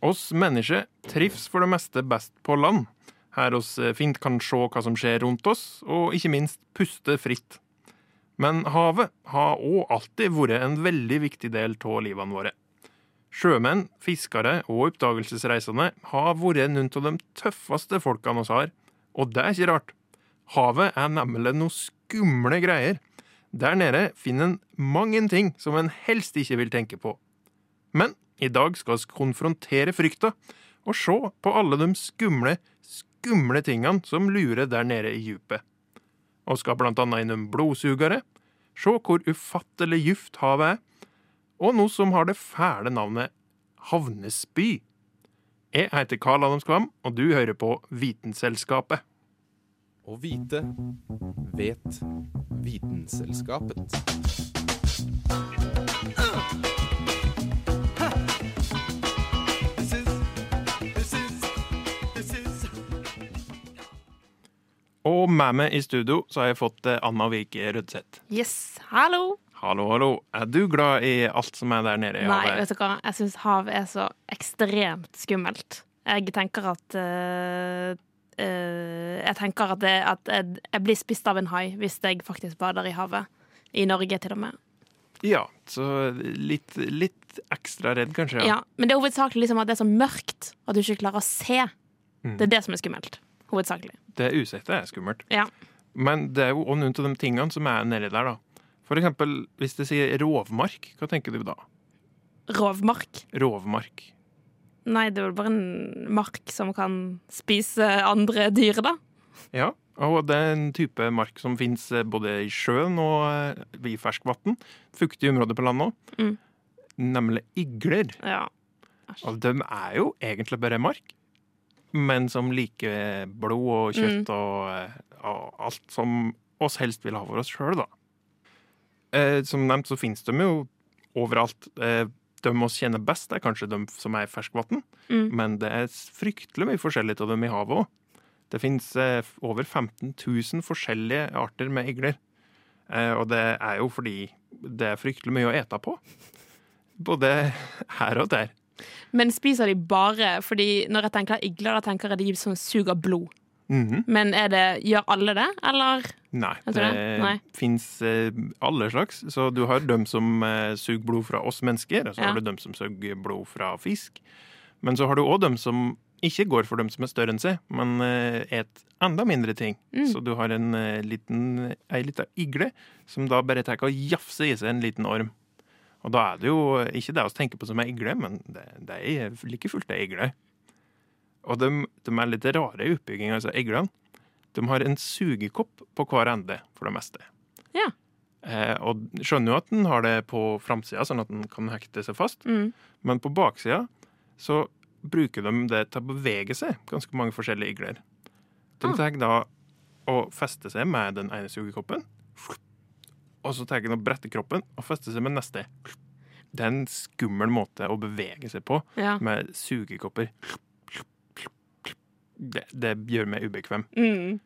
Oss mennesker trives for det meste best på land, her oss eh, fint kan se hva som skjer rundt oss, og ikke minst puste fritt. Men havet har òg alltid vært en veldig viktig del av livene våre. Sjømenn, fiskere og oppdagelsesreisende har vært noen av de tøffeste folkene vi har, og det er ikke rart. Havet er nemlig noe skumle greier. Der nede finner en mange ting som en helst ikke vil tenke på. Men i dag skal vi konfrontere frykta og se på alle de skumle, skumle tingene som lurer der nede i djupet. Og skal blant annet innom blodsugere, se hvor ufattelig djupt havet er, og noe som har det fæle navnet havnespy. Jeg heter Karl Adam Skvam, og du hører på Vitenselskapet. Å vite vet Vitenselskapet. Og med meg i studio så har jeg fått eh, Anna Vike Rødseth. Yes, hallo! Hallo, hallo. Er du glad i alt som er der nede i havet? Nei, vet du hva? Jeg syns havet er så ekstremt skummelt. Jeg tenker at uh, uh, Jeg tenker at, det, at jeg, jeg blir spist av en hai hvis jeg faktisk bader i havet. I Norge, til og med. Ja, så litt, litt ekstra redd, kanskje. Ja. Men det er hovedsakelig liksom at det er så mørkt at du ikke klarer å se. Mm. Det er det som er skummelt. Hovedsakelig. Det usikte er skummelt. Ja. Men det er jo også noen av de tingene som er nedi der, da. For eksempel hvis det sier rovmark, hva tenker du da? Rovmark. Rovmark. Nei, det er vel bare en mark som kan spise andre dyr, da. Ja, og det er en type mark som fins både i sjøen og eh, i ferskvann. Fuktige områder på landet òg. Mm. Nemlig igler. Ja. Og de er jo egentlig bare mark, men som liker blod og kjøtt og, eh, og alt som oss helst vil ha for oss sjøl, da. Eh, som nevnt så finnes de jo overalt. Eh, de oss kjenner best, er kanskje de som er i ferskvann, Mm. men det er fryktelig mye forskjellig av dem i havet òg. Det finnes eh, over 15 000 forskjellige arter med igler. Eh, og det er jo fordi det er fryktelig mye å ete på. Både her og der. Men spiser de bare fordi når jeg tenker igler, da tenker jeg de som suger blod. Mhm. Men er det, gjør alle det, eller? Nei, det det. Nei. fins eh, alle slags. Så du har dem som eh, suger blod fra oss mennesker, og så Ja. har du dem som suger blod fra fisk. Men så har du òg dem som ikke går for dem som er større enn seg, men eh, et enda mindre ting. Mm. Så du har en eh, liten, ei lita igle som da bare tar og jafser i seg en liten orm. Og da er det jo ikke det vi tenker på som ei igle, men det, det er like fullt ei igle. Og de, de er litt rare i oppbygginga, altså eglene. De har en sugekopp på hver ende, for det meste. Ja. Eh, og skjønner jo at den har det på framsida, sånn at den kan hekte seg fast. Mm. Men på baksida så bruker de det til å bevege seg, ganske mange forskjellige igler. De Ah. tar da og fester seg med den ene sugekoppen. Og så tar han og bretter kroppen og fester seg med neste. Det er en skummel måte å bevege seg på Ja. med sugekopper. Det, det gjør meg ubekvem. Mm.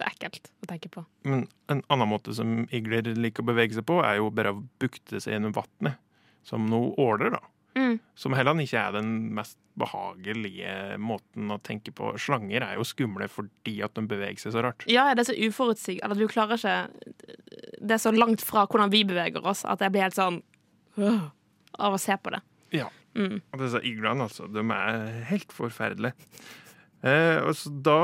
Det er ekkelt å tenke på. Men en annen måte som igler liker å bevege seg på, er jo bare å bukte seg gjennom vannet. Som noe åler, da. Mm. Som heller ikke er den mest behagelige måten å tenke på. Slanger er jo skumle fordi at de beveger seg så rart. Ja, det er så uforutsigbart. Du klarer ikke Det er så langt fra hvordan vi beveger oss, at jeg blir helt sånn øh, av å se på det. Ja. Mm. Og disse iglene, altså, de er helt forferdelige. Eh, og så da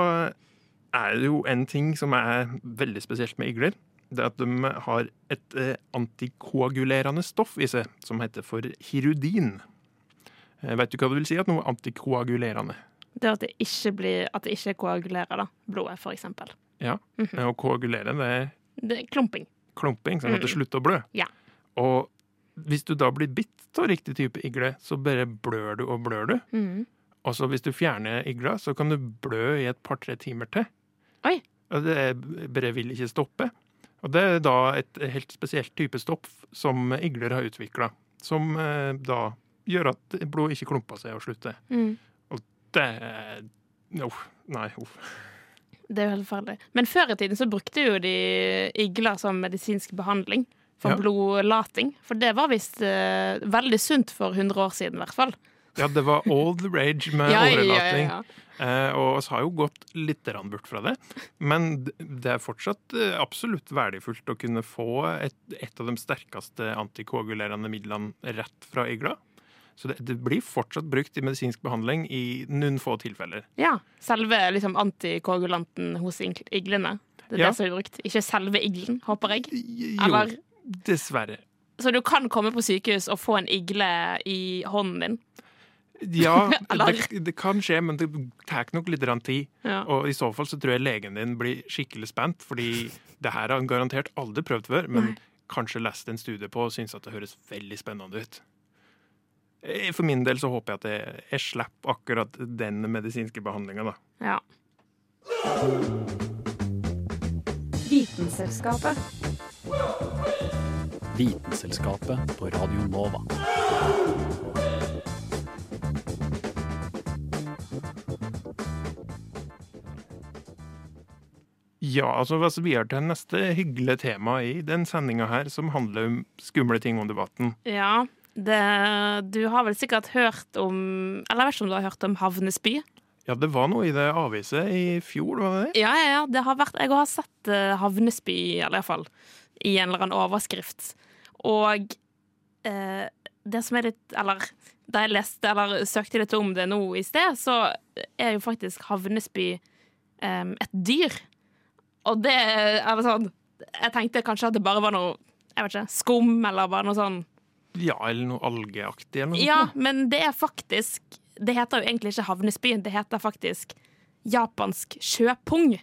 er det jo en ting som er veldig spesielt med igler. Det er at de har et eh, antikoagulerende stoff i seg som heter for hirudin. Eh, vet du hva det vil si at noe er antikoagulerende? Det at det ikke, blir, at det ikke koagulerer da, blodet, for eksempel. Ja. -hmm. og koagulere, det er Det er klumping. Klumping, sånn at det Mm. slutter å blø. Ja. Og hvis du da blir bitt av riktig type igle, så bare blør du og blør du. Mm. Og så hvis du fjerner igla, så kan du blø i et par-tre timer til. Oi. Og det bare vil ikke stoppe. Og det er da et helt spesielt type stoff som igler har utvikla, som eh, da gjør at blod ikke klumper seg og slutter. Mm. Det er Uff. Nei, uff. Det er jo helt forferdelig. Men før i tiden så brukte jo de igler som medisinsk behandling for Ja. blodlating. For det var visst uh, veldig sunt for 100 år siden, i hvert fall. Ja, det var all the rage med Ja, ja, ja, ja. Eh, og vi har jo gått litt bort fra det. Men det er fortsatt eh, absolutt verdifullt å kunne få et, et av de sterkeste antikoagulerende midlene rett fra igla. Så det, det blir fortsatt brukt i medisinsk behandling i noen få tilfeller. Ja, Selve liksom, antikoagulanten hos iglene. Det er Ja. det som er brukt. Ikke selve iglen, håper jeg. Jo, dessverre. så du kan komme på sykehus og få en igle i hånden din. Ja, det, det kan skje, men det tar nok litt tid. Ja. Og i så fall så tror jeg legen din blir skikkelig spent, fordi det her har han garantert aldri prøvd før, men kanskje lest en studie på og syns at det høres veldig spennende ut. Eh, For min del så håper jeg at jeg, jeg slipper akkurat den medisinske behandlinga, da. ja. Vitenselskapet. Vitenselskapet på Radio Nova. Ja, altså hvis vi er til neste hyggelige tema i den sendinga her, som handler om skumle ting om debatten. ja det, du har vel sikkert hørt om Eller jeg vet ikke om du har hørt om Havnesby? Ja, det var noe i det aviset i fjor, var det det? Ja, ja, ja. Det har vært, jeg har sett Havnesby, Havnesby, eller iallfall i en eller annen overskrift. Og eh, det som er litt Eller da jeg leste eller søkte litt om det nå i sted, så er jo faktisk Havnesby eh, et dyr. Og det er sånn Jeg tenkte kanskje at det bare var noe jeg vet ikke, skum, eller bare noe sånn Ja, eller noe algeaktig Ja, men det er faktisk Det heter jo egentlig ikke havnesby, det heter faktisk japansk sjøpung.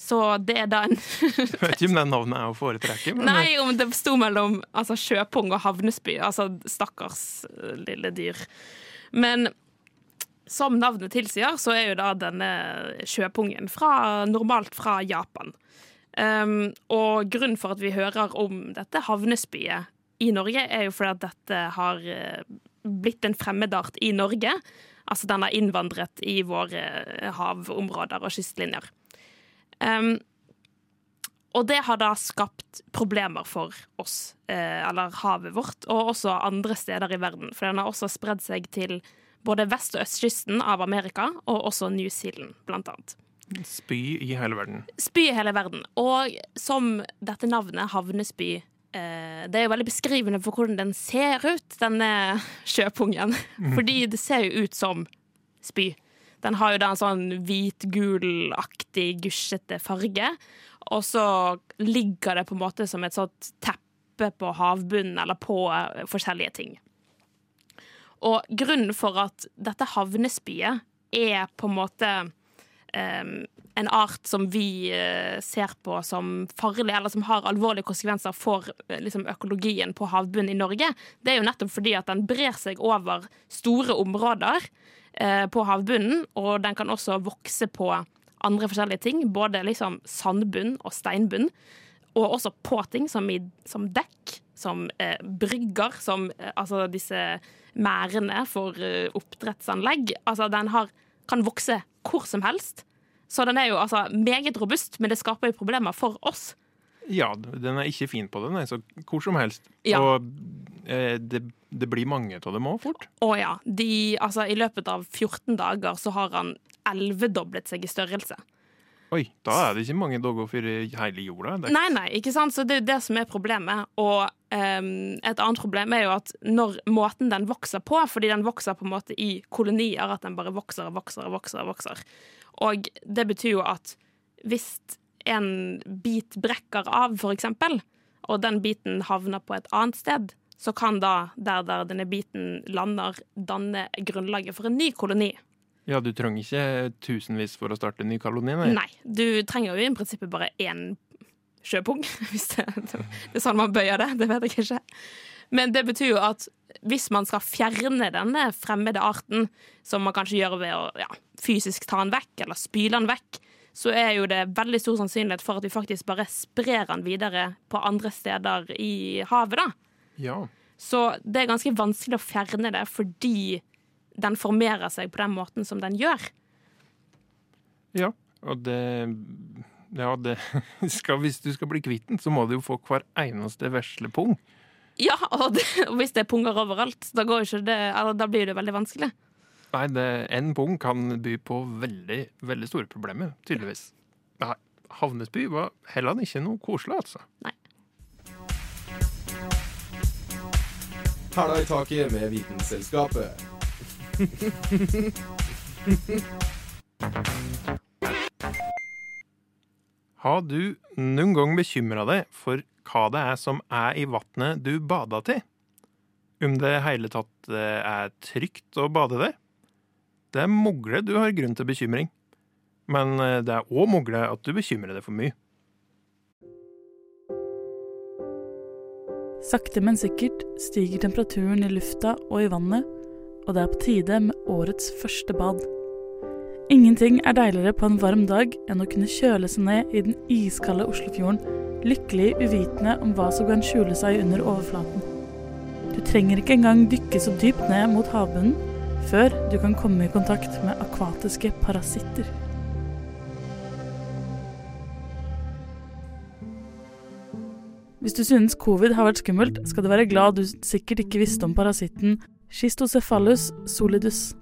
Så det er da en Jeg vet ikke om det navnet er å foretrekke. Men Nei, om det sto mellom altså, sjøpung og havnesby. Altså stakkars eh, lille dyr. Men som navnet tilsier, så er jo da denne sjøpungen fra, normalt fra Japan. Um, og grunnen for at vi hører om dette havnesbyet i Norge, er jo fordi at dette har eh, blitt en fremmedart i Norge. Altså den har innvandret i våre eh, havområder og kystlinjer. Um, og det har da skapt problemer for oss, eh, eller havet vårt, og også andre steder i verden. For den har også spredd seg til både vest- og østkysten av Amerika, og også New Zealand, blant annet. Spy i hele verden. Spy i hele verden. Og som dette navnet, havnesby, eh, det er jo veldig beskrivende for hvordan den ser ut, denne sjøpungen. Fordi det ser jo ut som spy. Den har jo da en sånn hvit-gul-aktig, gusjete farge. Og så ligger det på en måte som et sånt teppe på havbunnen, eller på eh, forskjellige ting. Og grunnen for at dette havnespyet er på en måte en art som vi eh, ser på som farlig, eller som har alvorlige konsekvenser for eh, liksom, økologien på havbunnen i Norge, det er jo nettopp fordi at den brer seg over store områder eh, på havbunnen, og den kan også vokse på andre forskjellige ting, både liksom sandbunn og steinbunn, og også på ting som, i, som dekk, som eh, brygger, som eh, altså disse merdene for eh, oppdrettsanlegg. Altså den har, kan vokse hvor som helst. Så den er jo altså meget robust, men det skaper jo problemer for oss. Ja, den er ikke fin på det, nei, så hvor som helst. Ja. Og eh, det, det blir mange av dem òg fort. Å ja. De, altså, I løpet av 14 dager så har han elvedoblet seg i størrelse. Oi, da er det ikke mange dager for hele jorda. Det, Nei, nei, ikke sant? Så det er jo det som er problemet. Og um, et annet problem er jo at når måten den vokser på, fordi den vokser på en måte i kolonier, at den bare vokser og vokser og vokser. Vokser. Og det betyr jo at hvis en bit brekker av, for eksempel, og den biten havner på et annet sted, så kan da der, der denne biten lander, danne grunnlaget for en ny koloni. Ja, du trenger ikke tusenvis for å starte en ny koloni, nei. Nei, du trenger jo i prinsippet bare én sjøpung, hvis det, det er sånn man bøyer det. Det vet jeg ikke. Men det betyr jo at hvis man skal fjerne denne fremmede arten, som man kanskje gjør ved å ja, fysisk ta den vekk, eller spyle den vekk, så er jo det veldig stor sannsynlighet for at vi faktisk bare sprer den videre på andre steder i havet, da. Ja. Så det er ganske vanskelig å fjerne det fordi den formerer seg på den måten som den gjør. Ja, og det Ja, det skal, Hvis du skal bli kvitt den, så må du jo få hver eneste vesle pung. Ja, og, det, og hvis det er punger overalt, da, går ikke det, eller, da blir det veldig vanskelig. Nei, det, en pung kan by på veldig, veldig store problemer, tydeligvis. Ja, Havnesby var heller ikke noe koselig, altså. Nei. Hæla i taket med Vitenselskapet. Har du noen gang bekymra deg for hva det er som er i vannet du bader til? Om det hele tatt eh, er trygt å bade der? Det er mulig du har grunn til bekymring, men eh, det er òg mulig at du bekymrer deg for mye. Sakte, men sikkert stiger temperaturen i lufta og i vannet, og det er på tide med årets første bad. Ingenting er deiligere på en varm dag enn å kunne kjøle seg ned i den iskalde Oslofjorden, lykkelig uvitende om hva som kan skjule seg under overflaten. Du trenger ikke engang dykke så dypt ned mot havbunnen før du kan komme i kontakt med akvatiske parasitter. Hvis du synes covid har vært skummelt, skal du være glad du sikkert ikke visste om parasitten Schistocephalus solidus.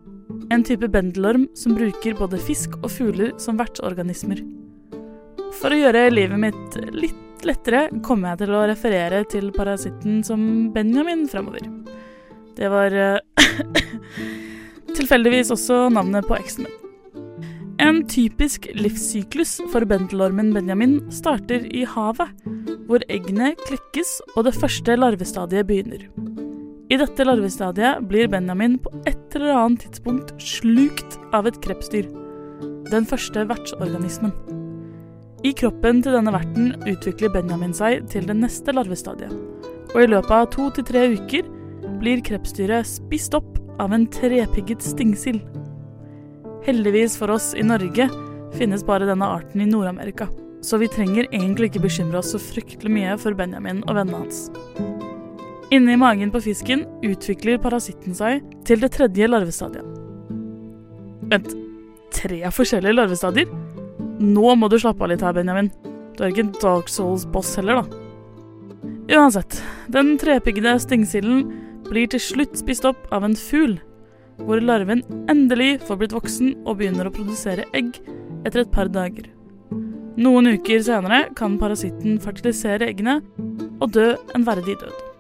En type bendelorm som bruker både fisk og fugler som vertsorganismer. For å gjøre livet mitt litt lettere kommer jeg til å referere til parasitten som Benjamin fremover. Det var eh, tilfeldigvis også navnet på eksen min. En typisk livssyklus for bendelormen Benjamin starter i havet, hvor eggene klekkes og det første larvestadiet begynner. I dette larvestadiet blir Benjamin på et eller annet tidspunkt slukt av et krepsdyr, den første vertsorganismen. I kroppen til denne verten utvikler Benjamin seg til det neste larvestadiet, og i løpet av to til tre uker blir krepsdyret spist opp av en trepigget stingsild. Heldigvis for oss i Norge finnes bare denne arten i Nord-Amerika, så vi trenger egentlig ikke bekymre oss så fryktelig mye for Benjamin og vennene hans. Inni magen på fisken utvikler parasitten seg til det tredje larvestadiet. Vent, tre forskjellige larvestadier? Nå må du slappe av litt her, Benjamin. Du er ikke en Dark Souls-boss heller, da. Uansett, den trepiggede stingsilden blir til slutt spist opp av en fugl, hvor larven endelig får blitt voksen og begynner å produsere egg etter et par dager. Noen uker senere kan parasitten fertilisere eggene og dø en verdig død.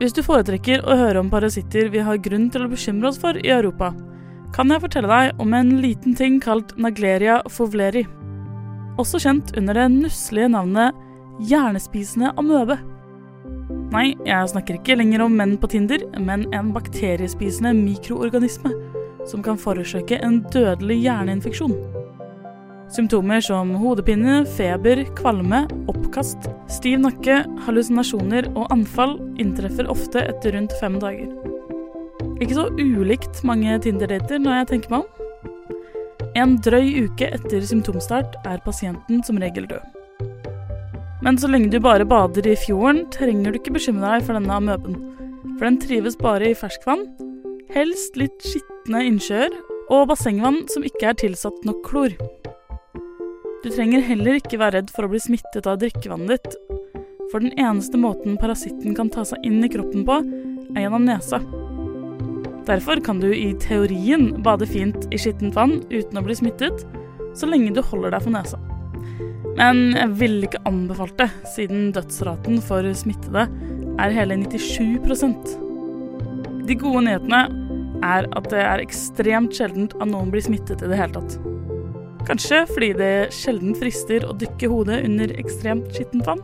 Hvis du foretrekker å høre om parasitter vi har grunn til å bekymre oss for i Europa, kan jeg fortelle deg om en liten ting kalt Nagleria fovleri, også kjent under det nusselige navnet hjernespisende amøbe. Nei, jeg snakker ikke lenger om menn på Tinder, men en bakteriespisende mikroorganisme som kan forårsake en dødelig hjerneinfeksjon. Symptomer som hodepine, feber, kvalme, oppkast, stiv nakke, hallusinasjoner og anfall inntreffer ofte etter rundt fem dager. Ikke så ulikt mange Tinder-dater når jeg tenker meg om. En drøy uke etter symptomstart er pasienten som regel død. Men så lenge du bare bader i fjorden, trenger du ikke bekymre deg for denne amøben. For den trives bare i ferskvann, helst litt skitne innsjøer og bassengvann som ikke er tilsatt nok klor. Du trenger heller ikke være redd for å bli smittet av drikkevannet ditt, for den eneste måten parasitten kan ta seg inn i kroppen på, er gjennom nesa. Derfor kan du i teorien bade fint i skittent vann uten å bli smittet, så lenge du holder deg for nesa. Men jeg ville ikke anbefalt det, siden dødsraten for smittede er hele 97% De gode nyhetene er at det er ekstremt sjeldent at noen blir smittet i det hele tatt. Kanskje fordi det sjelden frister å dykke hodet under ekstremt skittent vann?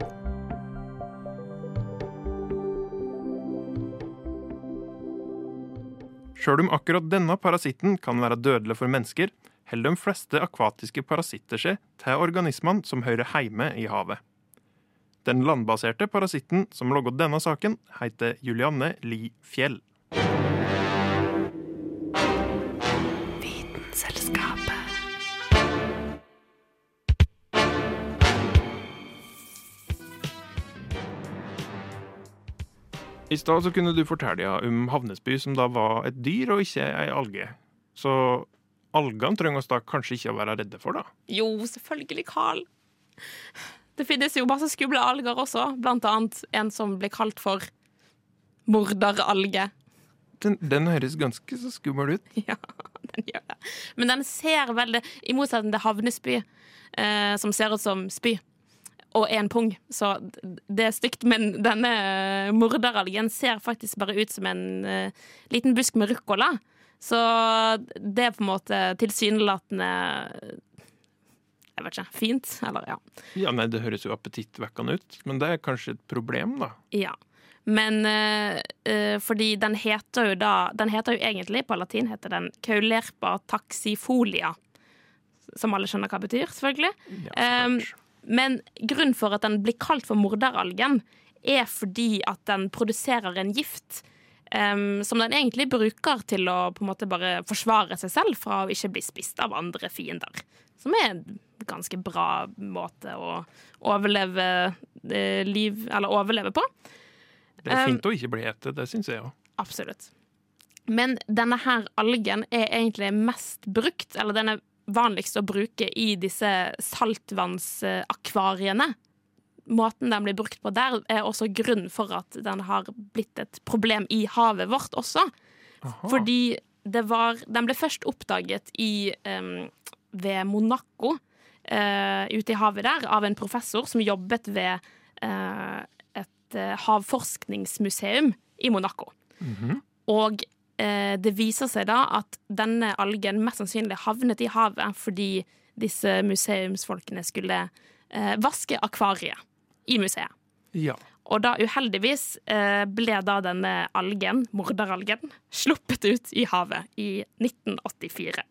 Sjøl om akkurat denne parasitten kan være dødelig for mennesker, holder de fleste akvatiske parasitter seg til organismene som hører hjemme i havet. Den landbaserte parasitten som logget denne saken, heter Julianne Li Fjell. I stad så kunne du fortelle ja, om Havnesby, som da var et dyr og ikke ei alge. Så algene trenger oss da kanskje ikke å være redde for, da? Jo, selvfølgelig, Carl. Det finnes jo masse skumle alger også, blant annet en som blir kalt for morderalge. Den, den høres ganske så skummel ut. Ja, den gjør det. Men den ser veldig I motsetning til havnespy, eh, som ser ut som spy, og en pung. Så det er stygt. Men denne morderalgen ser faktisk bare ut som en uh, liten busk med ruccola. Så det er på en måte tilsynelatende Jeg vet ikke. Fint, eller ja. Ja, nei, Det høres jo appetittvekkende ut, men det er kanskje et problem, da. Ja. Men uh, fordi den heter jo da Den heter jo egentlig, på latin heter den Kaulerpa taxifolia. Som alle skjønner hva betyr, selvfølgelig. Ja, Um. Men grunnen for at den blir kalt for morderalgen, er fordi at den produserer en gift um, som den egentlig bruker til å på en måte bare forsvare seg selv fra å ikke bli spist av andre fiender. Som er en ganske bra måte å overleve eh, liv Eller overleve på. Det er um, fint å ikke bli ete, det syns jeg òg. Absolutt. Men denne her algen er egentlig mest brukt, eller den er vanligst å bruke i disse saltvannsakvariene. Måten den blir brukt på der, er også grunn for at den har blitt et problem i havet vårt også. Fordi det var Den ble først oppdaget i, um, ved Monaco, uh, ute i havet der, av en professor som jobbet ved uh, et uh, havforskningsmuseum i Monaco. Og eh, det viser seg da at denne algen mest sannsynlig havnet i havet fordi disse museumsfolkene skulle eh, vaske akvariet i museet. Ja. Og da uheldigvis eh, ble da denne algen, morderalgen, sluppet ut i havet i 1984.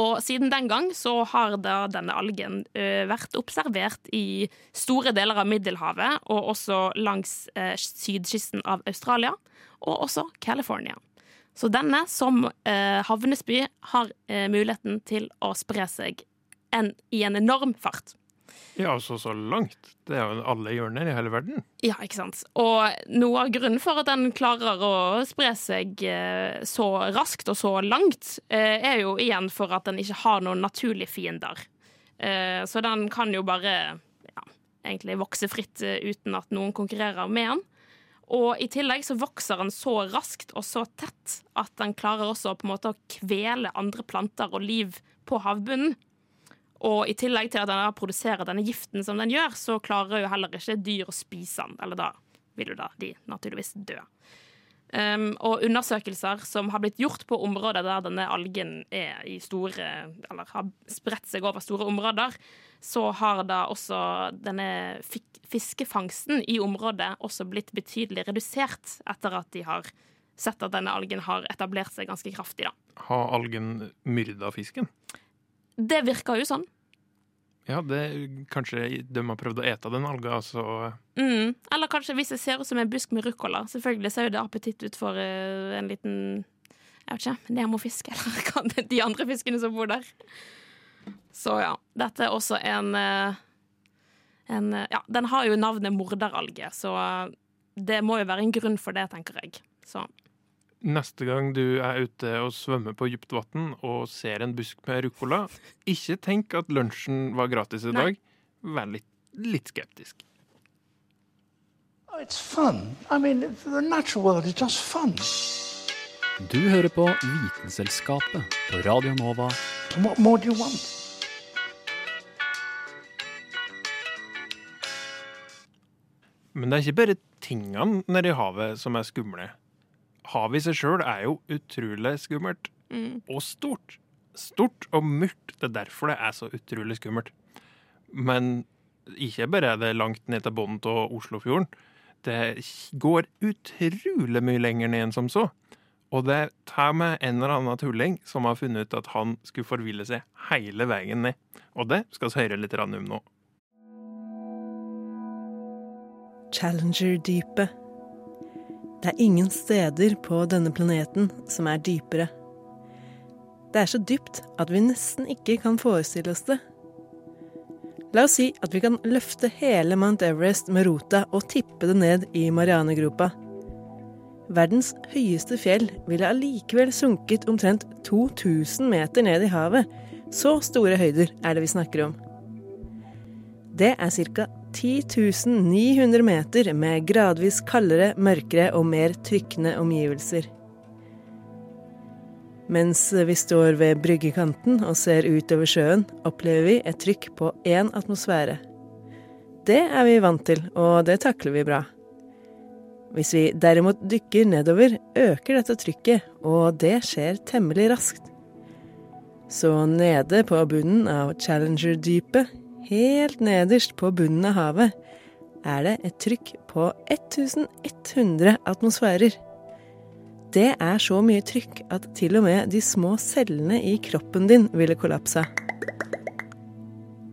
Og siden den gang så har da denne algen vært observert i store deler av Middelhavet, og også langs eh, sydkysten av Australia, og også California. Så denne, som eh, havnesby, har eh, muligheten til å spre seg en, i en enorm fart. ja, altså så langt. Det er jo alle hjørner i hele verden. Ja, ikke sant. Og noe av grunnen for at den klarer å spre seg eh, så raskt og så langt, eh, er jo igjen for at den ikke har noen naturlige fiender. Eh, Så den kan jo bare ja, egentlig vokse fritt eh, uten at noen konkurrerer med den. Og i tillegg så vokser den så raskt og så tett at den klarer også på en måte å kvele andre planter og liv på havbunnen. Og i tillegg til at den produserer denne giften som den gjør, så klarer jo heller ikke dyr å spise den. Eller da vil jo da de naturligvis dø. Um, og undersøkelser som har blitt gjort på områder der denne algen er i store Eller har spredt seg over store områder, så har da også denne fiskefangsten i området også blitt betydelig redusert etter at de har sett at denne algen har etablert seg ganske kraftig. da. Har algen myrda fisken? Det virker jo sånn. Ja, det, kanskje de har prøvd å ete den alga, altså. Mm. Eller kanskje hvis jeg ser ut som en busk med ruccola. Selvfølgelig ser jo det appetitt ut for eh, en liten jeg vet ikke, nemofisk, eller er, de andre fiskene som bor der. Så ja, dette er også en, eh, en eh, Ja, den har jo navnet morderalge, så det må jo være en grunn for det, tenker jeg. Så Neste gang du er ute og svømmer på dypt vann og ser en busk med ruccola, ikke tenk at lunsjen var gratis i Nei. dag. Vær litt, litt skeptisk. Oh, It's fun. I mean, the natural world is just. Du hører på Vitenselskapet på Radio Nova. What more do you want? Men det er ikke bare tingene nedi havet som er skumle. Havet i seg sjøl er jo utrolig skummelt. Og stort. Stort og mørkt. Det er derfor det er så utrolig skummelt. Men ikke bare er det langt ned til bunnen av Oslofjorden. Det går utrolig mye lenger ned enn som så. Og det tar med en eller annen tulling som har funnet ut at han skulle forville seg hele veien ned. Og det skal vi høre litt om nå. Challenger-dypet. Det er ingen steder på denne planeten som er dypere. Det er så dypt at vi nesten ikke kan forestille oss det. La oss si at vi kan løfte hele Mount Everest med rota og tippe det ned i Marianegropa. Verdens høyeste fjell ville allikevel sunket omtrent 2000 meter ned i havet. Så store høyder er det vi snakker om. Det er ca. 10 900 meter med gradvis kaldere, mørkere og mer trykkende omgivelser. Mens vi står ved bryggekanten og ser utover sjøen, opplever vi et trykk på én atmosfære. Det er vi vant til, og det takler vi bra. Hvis vi derimot dykker nedover, øker dette trykket, og det skjer temmelig raskt. Så nede på bunnen av Challenger-dypet, helt nederst på bunnen av havet, er det et trykk på 1100 atmosfærer. Det er så mye trykk at til og med de små cellene i kroppen din ville kollapsa.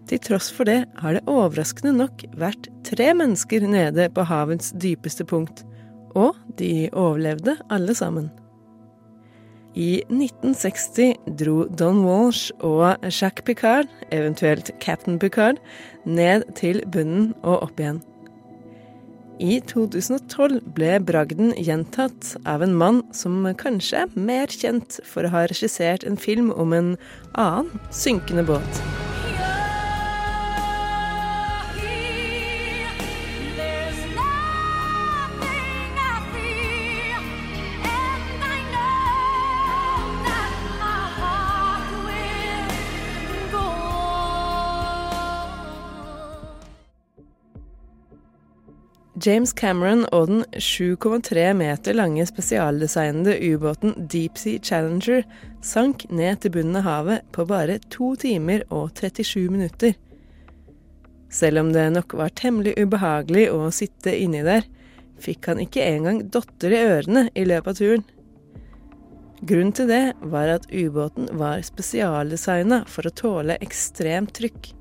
Til tross for det har det overraskende nok vært tre mennesker nede på havets dypeste punkt, og de overlevde alle sammen. I 1960 dro Don Walsh og Jacques Picard, eventuelt Captain Picard, ned til bunnen og opp igjen. I 2012 ble bragden gjentatt av en mann som kanskje er mer kjent for å ha regissert en film om en annen synkende båt. James Cameron og den 7,3 meter lange spesialdesignede ubåten Deep Sea Challenger sank ned til bunnen av havet på bare to timer og 37 minutter. Selv om det nok var temmelig ubehagelig å sitte inni der, fikk han ikke engang dotter i ørene i løpet av turen. Grunnen til det var at ubåten var spesialdesigna for å tåle ekstremt trykk.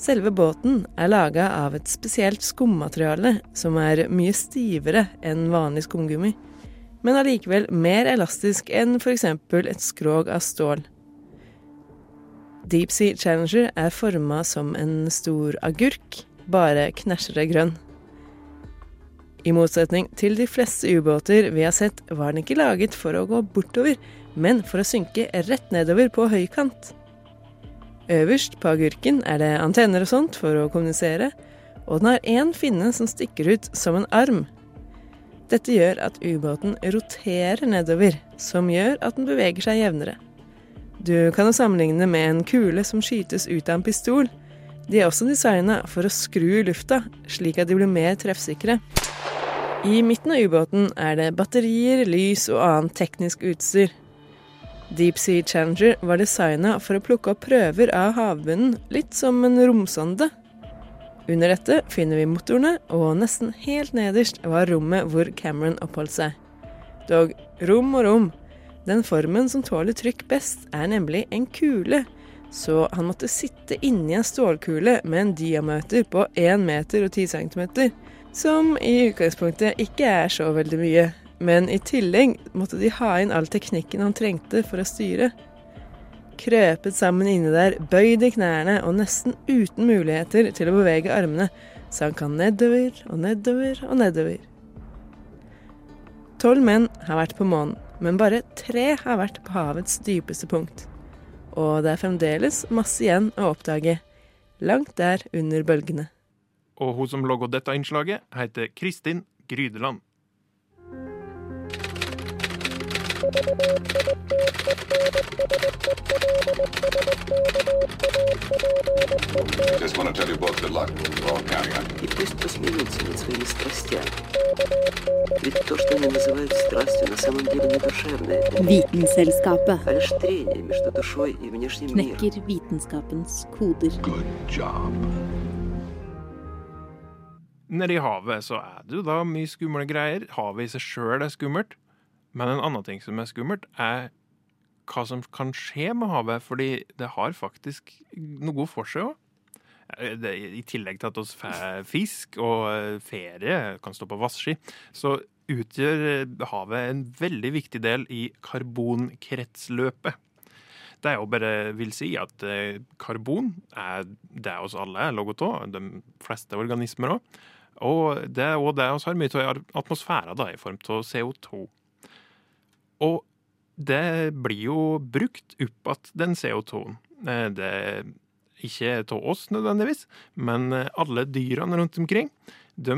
Selve båten er laga av et spesielt skummateriale som er mye stivere enn vanlig skumgummi, men allikevel mer elastisk enn f.eks. et skrog av stål. Deep Sea Challenger er forma som en stor agurk, bare knæsjere grønn. I motsetning til de fleste ubåter vi har sett, var den ikke laget for å gå bortover, men for å synke rett nedover på høykant. Øverst på agurken er det antenner og sånt for å kommunisere, og den har én finne som stikker ut som en arm. Dette gjør at ubåten roterer nedover, som gjør at den beveger seg jevnere. Du kan jo sammenligne med en kule som skytes ut av en pistol. De er også designa for å skru lufta, slik at de blir mer treffsikre. I midten av ubåten er det batterier, lys og annet teknisk utstyr. Deep Sea Challenger var designa for å plukke opp prøver av havbunnen, litt som en romsonde. Under dette finner vi motorene, og nesten helt nederst var rommet hvor Cameron oppholdt seg. Dog rom og rom. Den formen som tåler trykk best, er nemlig en kule, så han måtte sitte inni en stålkule med en diameter på 1 meter og 10 cm, som i utgangspunktet ikke er så veldig mye. Men i tillegg måtte de ha inn all teknikken han trengte for å styre. Krøpet sammen inni der, bøyd i knærne og nesten uten muligheter til å bevege armene, sank han nedover og nedover og nedover. Tolv menn har vært på månen, men bare tre har vært på havets dypeste punkt. Og det er fremdeles masse igjen å oppdage, langt der under bølgene. Og hun som laga dette innslaget, heter Kristin Grydeland. Just want to tell you both good luck. We're all counting on you. И пусть посмеются над своими страстями. Ведь то, что они называют страстью, на самом деле не душевное. Vitenselskapet А лишь трение между душой и внешним миром. knekker vitenskapens koder. Good job. Nede i havet så er det jo da mye skumle greier. Havet i seg sjøl er skummelt. Men en annen ting som er skummelt, er hva som kan skje med havet. Fordi det har faktisk noe for seg òg. I tillegg til at vi får fisk og eh, ferie, kan stå på vasski, så utgjør eh, havet en veldig viktig del i karbonkretsløpet. Det jo bare vil si at eh, karbon er det oss alle er laget av, de fleste organismer òg. Og det er òg det vi har mye av i atmosfæren, da, i form av CO2. Og det blir jo brukt opp igjen, den CO2-en. Det er ikke av oss nødvendigvis, men alle dyrene rundt omkring. De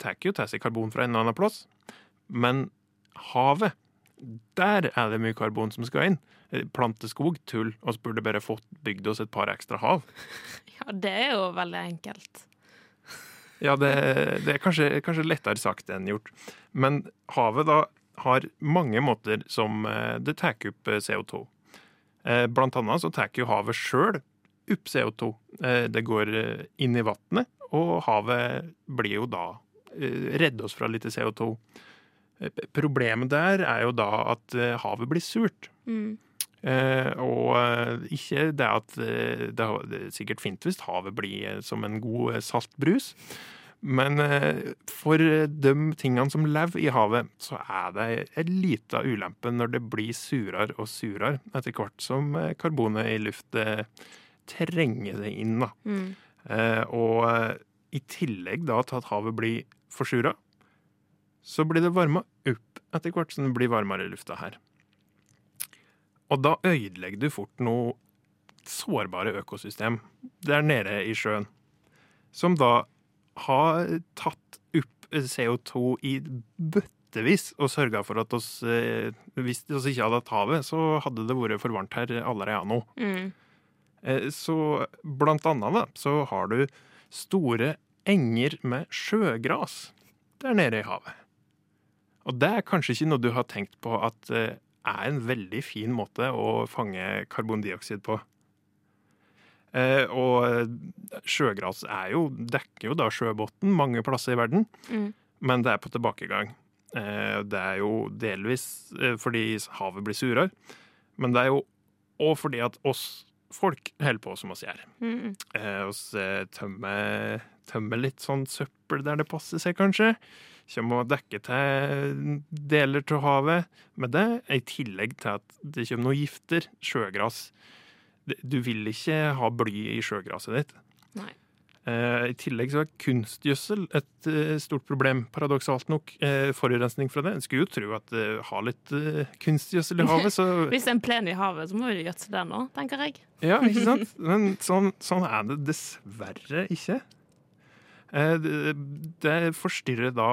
tar jo til seg karbon fra en eller annen plass. Men havet, der er det mye karbon som skal inn. Planteskog, tull. Vi burde bare fått bygd oss et par ekstra hav. Ja, det er jo veldig enkelt. Ja, det, det er kanskje, kanskje, lettere sagt enn gjort. Men havet da har mange måter som det tar opp CO2. Blant annet så tar jo havet sjøl opp CO2. Det går inn i vannet, og havet blir jo da redder oss fra litt CO2. Problemet der er jo da at havet blir surt. Mm. Eh, og ikke det at det er sikkert fint hvis havet blir som en god saltbrus. Men for de tingene som lever i havet, så er det en liten ulempe når det blir surere og surere etter hvert som karbonet i luftet trenger det inn. Da. Mm. Eh, og i tillegg da til at havet blir forsura, så blir det varma opp etter hvert som det blir varmere i lufta her. Og da ødelegger du fort noe sårbare økosystem der nede i sjøen, som da har tatt opp CO2 i bøttevis og sørga for at oss, hvis vi ikke hadde hatt havet, så hadde det vært for varmt her allerede nå. Mm. Så blant annet da, så har du store enger med sjøgras der nede i havet. Og det er kanskje ikke noe du har tenkt på at er en veldig fin måte å fange karbondioksid på. Eh, og sjøgras er jo, dekker jo da sjøbunnen mange plasser i verden, Mm. men det er på tilbakegang. Eh, det er jo delvis eh, fordi havet blir surere, men det er jo òg fordi at oss folk holder på som oss gjør. Mm. Eh, eh, tømmer, tømmer litt sånn søppel der det passer seg, kanskje. Kommer og dekker til deler av havet med det, i tillegg til at det kommer noen gifter. Sjøgras. Du vil ikke ha bly i sjøgraset ditt. Nei. Eh, I tillegg så er kunstgjødsel et eh, stort problem, paradoksalt nok. Eh, forurensning fra det. En skulle jo tro at det har litt kunstgjødsel i havet, så Hvis det er en plen i havet, så må vi gjødsle den nå, tenker jeg. Ja, ikke sant? Men sånn, sånn er det dessverre ikke. Det, det forstyrrer da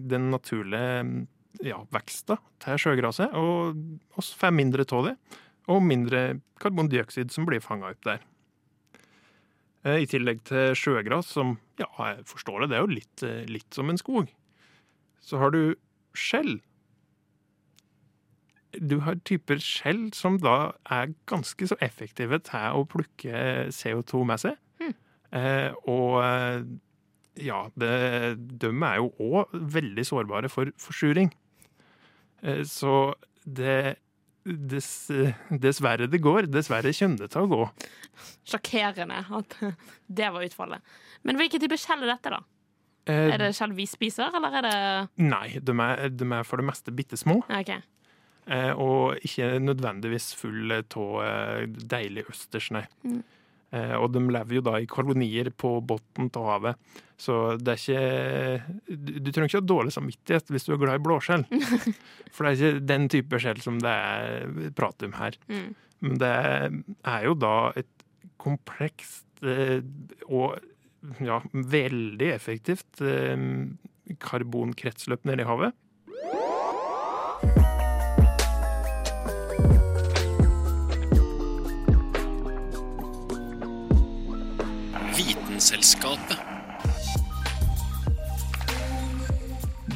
den naturlige ja, veksten til sjøgraset, og oss får mindre av det. Og mindre karbondioksid som blir fanga opp der. Eh, I tillegg til sjøgras, som ja, jeg forstår det, det er jo litt, eh, litt som en skog. Så har du skjell. Du har typer skjell som da er ganske så effektive til å plukke CO2 med seg. Mm. Eh, og eh, ja, det, de er jo òg veldig sårbare for forsuring. Eh, så det dess, Dessverre det går. Dessverre kommer det til å gå. Sjokkerende at det var utfallet. Men hvilken type skjell er dette, da? Eh, Er det skjell vi spiser, eller er det Nei, de er, de er for det meste bitte små. Okay. Eh, og ikke nødvendigvis full av eh, deilig østers, nei. Mm. Eh, og de lever jo da i kolonier på bunnen av havet. Så det er ikke du, trenger ikke ha dårlig samvittighet hvis du er glad i blåskjell. For det er ikke den type skjell som det er prat om her. Mm. Men det er jo da et komplekst eh, og ja, veldig effektivt eh, karbonkretsløp nede i havet. Vitenselskapet.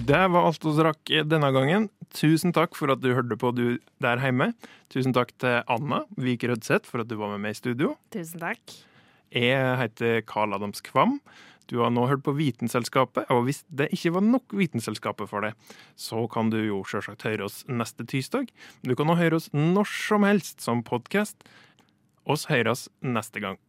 Det var alt vi rakk denne gangen. Tusen takk for at du hørte på du der hjemme. Tusen takk til Anna Vik Rødseth for at du var med meg i studio. Tusen takk. Jeg heter Karl Adams Kvam. Du har nå hørt på Vitenselskapet, og hvis det ikke var nok Vitenselskapet for deg, så kan du jo sjølsagt høre oss neste tirsdag. Du kan nå høre oss når som helst som podkast. Oss høres neste gang.